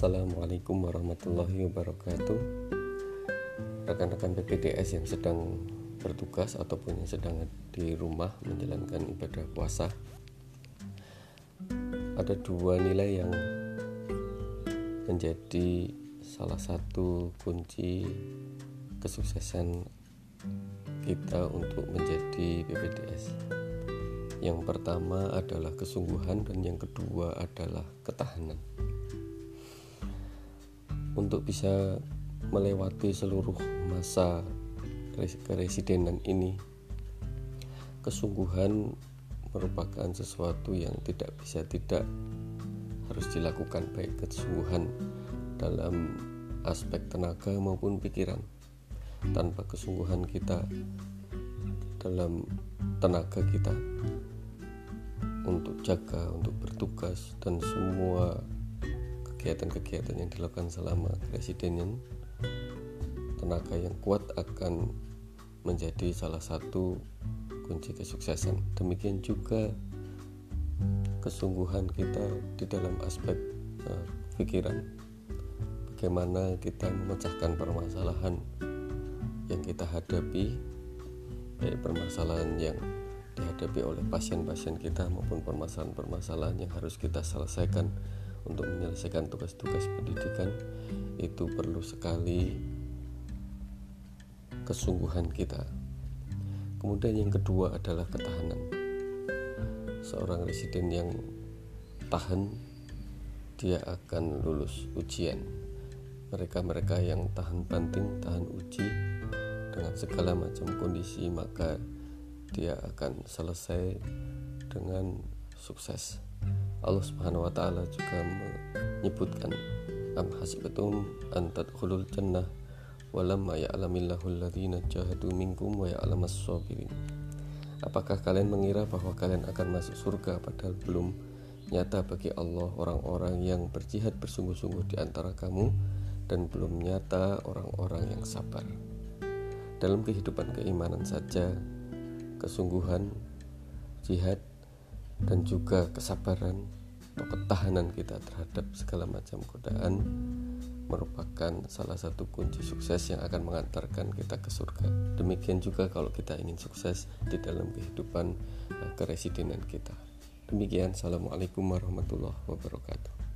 Assalamualaikum warahmatullahi wabarakatuh. Rekan-rekan PPDS yang sedang bertugas ataupun yang sedang di rumah menjalankan ibadah puasa Ada dua nilai yang menjadi salah satu kunci kesuksesan kita untuk menjadi PPDS yang pertama adalah kesungguhan dan yang kedua adalah ketahanan untuk bisa melewati seluruh masa keresidenan ini. Kesungguhan merupakan sesuatu yang tidak bisa tidak harus dilakukan baik kesungguhan dalam aspek tenaga maupun pikiran. Tanpa kesungguhan kita dalam tenaga kita untuk jaga, untuk bertugas dan semua kegiatan-kegiatan yang dilakukan selama presiden tenaga yang kuat akan menjadi salah satu kunci kesuksesan. Demikian juga kesungguhan kita di dalam aspek uh, pikiran. Bagaimana kita memecahkan permasalahan yang kita hadapi baik permasalahan yang dihadapi oleh pasien-pasien kita maupun permasalahan-permasalahan yang harus kita selesaikan untuk menyelesaikan tugas-tugas pendidikan itu perlu sekali kesungguhan kita. Kemudian yang kedua adalah ketahanan. Seorang residen yang tahan dia akan lulus ujian. Mereka-mereka yang tahan banting, tahan uji dengan segala macam kondisi maka dia akan selesai dengan sukses. Allah Subhanahu wa taala juga menyebutkan am hasbatum an tadkhulul jannah walamma ya'lamillahu alladhina jahadu minkum wa ya'lamas sabirin Apakah kalian mengira bahwa kalian akan masuk surga padahal belum nyata bagi Allah orang-orang yang berjihad bersungguh-sungguh di antara kamu dan belum nyata orang-orang yang sabar. Dalam kehidupan keimanan saja, kesungguhan, jihad, dan juga kesabaran atau ketahanan kita terhadap segala macam godaan merupakan salah satu kunci sukses yang akan mengantarkan kita ke surga. Demikian juga kalau kita ingin sukses di dalam kehidupan uh, keresidenan kita. Demikian, Assalamualaikum warahmatullahi wabarakatuh.